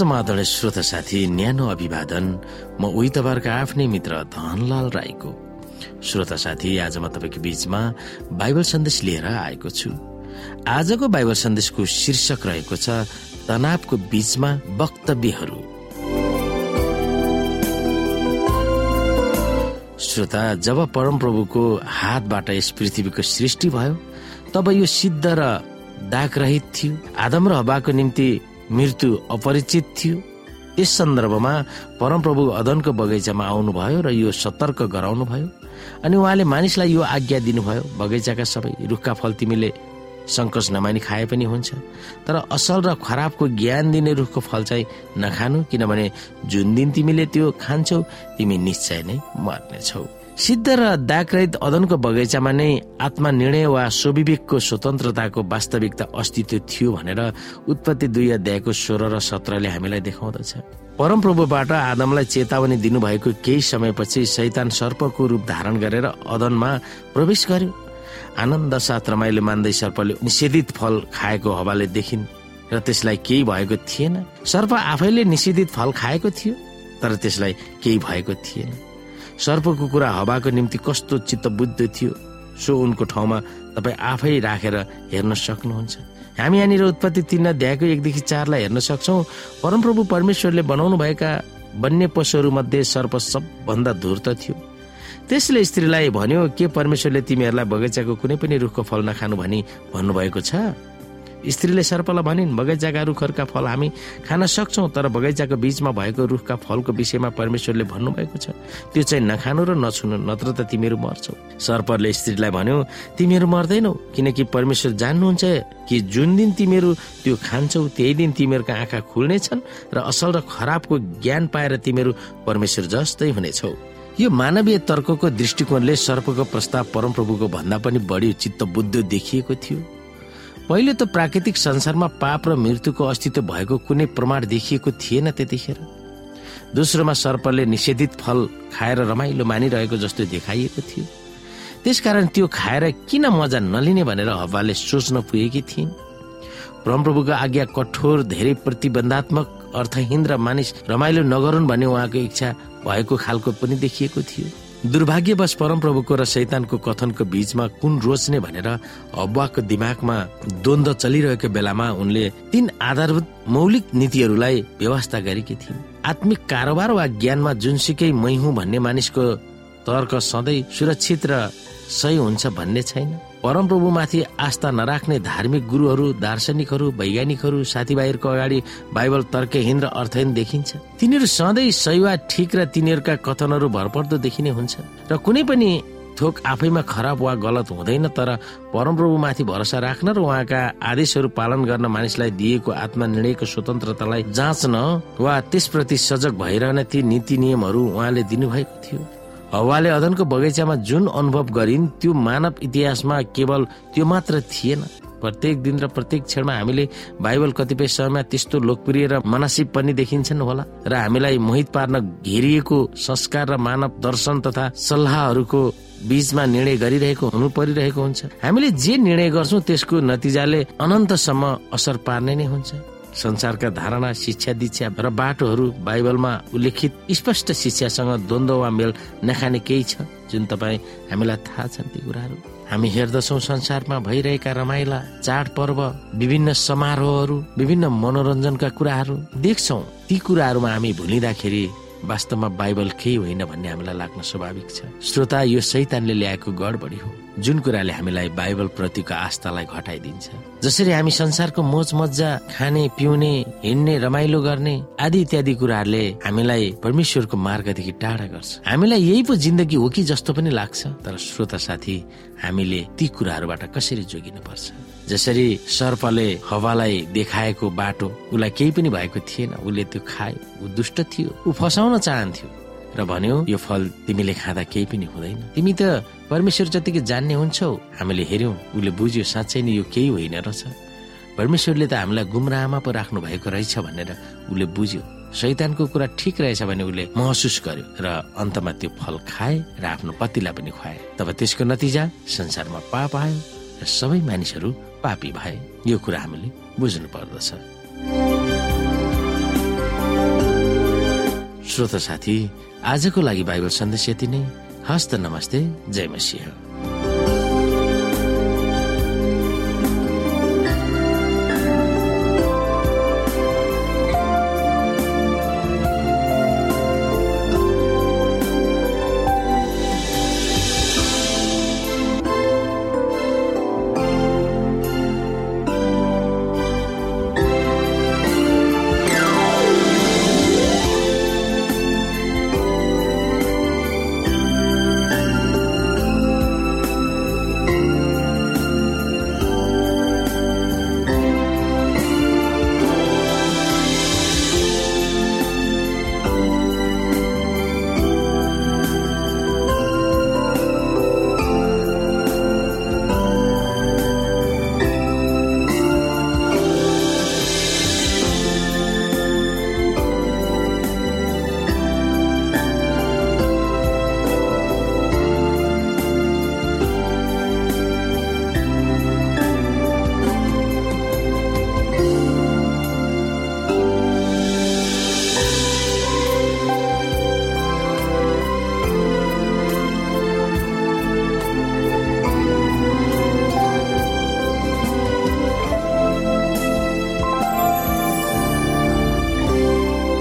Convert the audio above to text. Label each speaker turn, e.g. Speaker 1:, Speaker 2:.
Speaker 1: समाधान श्रोत साथी न्यानो अभिवादन। म उही तपाईँहरूका आफ्नै मित्र धनलाल राईको। श्रोता साथी आज म तपाईँको बीचमा बाइबल सन्देश लिएर आएको छु। आजको बाइबल सन्देशको शीर्षक रहेको छ तनावको बीचमा वक्तव्यहरू। श्रोता जब परमप्रभुको हातबाट यस पृथ्वीको सृष्टि भयो तब यो सिद्ध र दागरहित थियो। आदम र हवाको निम्ति मृत्यु अपरिचित थियो। यस सन्दर्भमा परमप्रभु अदनको बगैँचामा आउनुभयो र यो सतर्क गराउनु भयो अनि उहाँले मानिसलाई यो आज्ञा दिनुभयो बगैँचाका सबै रुखका फल तिमीले सङ्कोच नमानी खाए पनि हुन्छ। तर असल र खराबको ज्ञान दिने रुखको फल चाहिँ नखानु किनभने जुन दिन तिमीले त्यो खान्छौ तिमी निश्चय नै मर्नेछौ। सिद्ध र दागरहित अदनको बगैँचामा नै आत्मा निर्णय वा स्वविवेकको स्वतन्त्रताको वास्तविकता अस्तित्व थियो भनेर उत्पत्ति दुई अध्यायको सोह्र र सत्रले हामीलाई देखाउँदछ। परमप्रभुबाट आदमलाई चेतावनी दिनुभएको केही समयपछि सैतान सर्पको रूप धारण गरेर अदनमा प्रवेश गर्यो। आनन्द साथ रमाइलो मान्दै सर्पले निषेधित फल खाएको हवाले देखिन् र त्यसलाई केही भएको थिएन। सर्प आफैले निषेधित फल खाएको थियो तर त्यसलाई केही भएको थिएन। सर्पको कुरा हवाको निम्ति कस्तो चित्त बुद्ध थियो सो उनको ठाउँमा तपाईँ आफै राखेर हेर्न सक्नुहुन्छ। हामी यहाँनिर उत्पत्ति तीन अध्यायको एकदेखि चारलाई हेर्न सक्छौ। परमप्रभु परमेश्वरले बनाउनु भएका वन्य पशुहरू मध्ये सर्प सबभन्दा धूर्त थियो। त्यसले स्त्रीलाई भन्यो के परमेश्वरले तिमीहरूलाई बगैँचाको कुनै पनि रुखको फल नखानु भनी भन्नुभएको छ? स्त्रीले सर्पलाई भनिन् बगैँचाका रुखहरूका फल हामी खान सक्छौ तर बगैँचाको बीचमा भएको रुखका फलको विषयमा परमेश्वरले भन्नुभएको छ। त्यो चाहिँ नखानु र नछुनु नत्र त तिमीहरू मर्छौ। सर्पले स्त्रीलाई भन्यो तिमीहरू मर्दैनौ किनकि परमेश्वर जान्नुहुन्छ कि जुन दिन तिमीहरू त्यो खान्छौ त्यही दिन तिमीहरूका आँखा खुल्नेछन् र असल र खराबको ज्ञान पाएर तिमीहरू परमेश्वर जस्तै हुनेछौ। यो मानवीय तर्कको दृष्टिकोणले सर्पको प्रस्ताव परमप्रभुको भन्दा पनि बढी चित्त बुद्ध देखिएको थियो। पहिले त प्राकृतिक संसारमा पाप र मृत्युको अस्तित्व भएको कुनै प्रमाण देखिएको थिएन त्यतिखेर। दोस्रोमा सर्पले निषेधित फल खाएर रमाइलो मानिरहेको जस्तो देखाइएको थियो। त्यसकारण त्यो खाएर किन मजा नलिने भनेर हवाले सोच्न पुगेकी थिइन्। परमप्रभुको आज्ञा कठोर धेरै प्रतिबन्धात्मक अर्थहीन र मानिस रमाइलो नगरून् भन्ने उहाँको इच्छा भएको खालको पनि देखिएको थियो। दुर्भाग्यवश परमप्रभुको र शैतानको कथनको बीचमा कुन रोच्ने भनेर हब्बाको दिमागमा द्वन्द चलिरहेको बेलामा उनले तीन आधारभूत मौलिक नीतिहरूलाई व्यवस्था गरेकी थिइन्। आत्मिक कारोबार वा ज्ञानमा जुनसुकै मै हुँ भन्ने मानिसको तर्क सधैँ सुरक्षित र सही हुन्छ भन्ने छैन। परमप्रभुमाथि आस्था नराख्ने धार्मिक गुरुहरू दार्शनिकहरू वैज्ञानिकहरू साथीभाइहरूको अगाडि बाइबल तर्कहीन र अर्थहीन देखिन्छ। तिनीहरू सधैँ सही वा ठिक र तिनीहरूका कथनहरू भरपर्दो देखिने हुन्छ। र कुनै पनि थोक आफैमा खराब वा गलत हुँदैन तर परमप्रभुमाथि भरोसा राख्न र उहाँका आदेशहरू पालन गर्न मानिसलाई दिएको आत्मा निर्णयको स्वतन्त्रतालाई जाँच्न वा त्यसप्रति सजग भइरहन ती नीति नियमहरू उहाँले दिनुभएको थियो। हवाले अदनको बगैँचामा जुन अनुभव गरिन् त्यो मानव इतिहासमा केवल त्यो मात्र थिएन। प्रत्येक दिन र प्रत्येक क्षणमा हामीले बाइबल कतिपय समयमा त्यस्तो लोकप्रिय र मनासिब पनि देखिन्छन् होला। र हामीलाई मोहित पार्न घेरिएको संस्कार र मानव दर्शन तथा सल्लाहहरूको बीचमा निर्णय गरिरहेको हुनु परिरहेको हुन्छ। हामीले जे निर्णय गर्छौँ त्यसको नतिजाले अनन्तसम्म असर पार्ने नै हुन्छ। संसारका धारणा शिक्षा दीक्षा र बाटोहरू बाइबलमा उल्लेखित स्पष्ट शिक्षासँग द्वन्द्व वा मेल नखाने केही छ जुन तपाईँ हामीलाई थाहा छन् ती कुराहरू? हामी हेर्दछौ संसारमा भइरहेका रमाइला चाडपर्व विभिन्न समारोहहरू विभिन्न मनोरञ्जनका कुराहरू। देख्छौ ती कुराहरूमा हामी भुलिँदाखेरि वास्तवमा बाइबल केही होइन भन्ने हामीलाई लाग्न स्वाभाविक छ। श्रोता यो सैतानले ल्याएको गडबडी हो। जुन कुराले हामीलाई बाइबल प्रतिको आस्थालाई घटाइदिन्छ। जसरी हामी संसारको मोच मजा खाने पिउने हिँड्ने रमाइलो गर्ने आदि इत्यादि कुराहरूले हामीलाई परमेश्वरको मार्गदेखि टाढा गर्छ। हामीलाई यही पो जिन्दगी हो कि जस्तो पनि लाग्छ तर श्रोता साथी हामीले ती कुराहरूबाट कसरी जोगिनु पर्छ जसरी सर्पले हवालाई देखाएको बाटो उसलाई केही पनि भएको थिएन उसले त्यो खायो ऊ दुष्ट थियो ऊ फसाउन चाहन्थ्यो। र भन्यो यो फल तिमीले खाँदा केही पनि हुँदैन। तिमी त परमेश्वर जतिकै जान्ने हुन्छौ हामीले हेर्यौं उसले बुझ्यो साँच्चै नै यो केही होइन रहेछ। परमेश्वरले त हामीलाई गुमराहमा पो राख्नु भएको रहेछ भनेर उसले बुझ्यो। शैतानको कुरा ठिक रहेछ भने उसले महसुस गर्यो र अन्तमा त्यो फल खाए र आफ्नो पतिलाई पनि खुवाए। तब त्यसको नतिजा संसारमा पाप आयो र सबै मानिसहरू पापी भए। यो कुरा हामीले बुझ्नु पर्दछ। श्रोता साथी आजको लागि बाइबल सन्देश यति नै। हस्त नमस्ते जय मसिंह।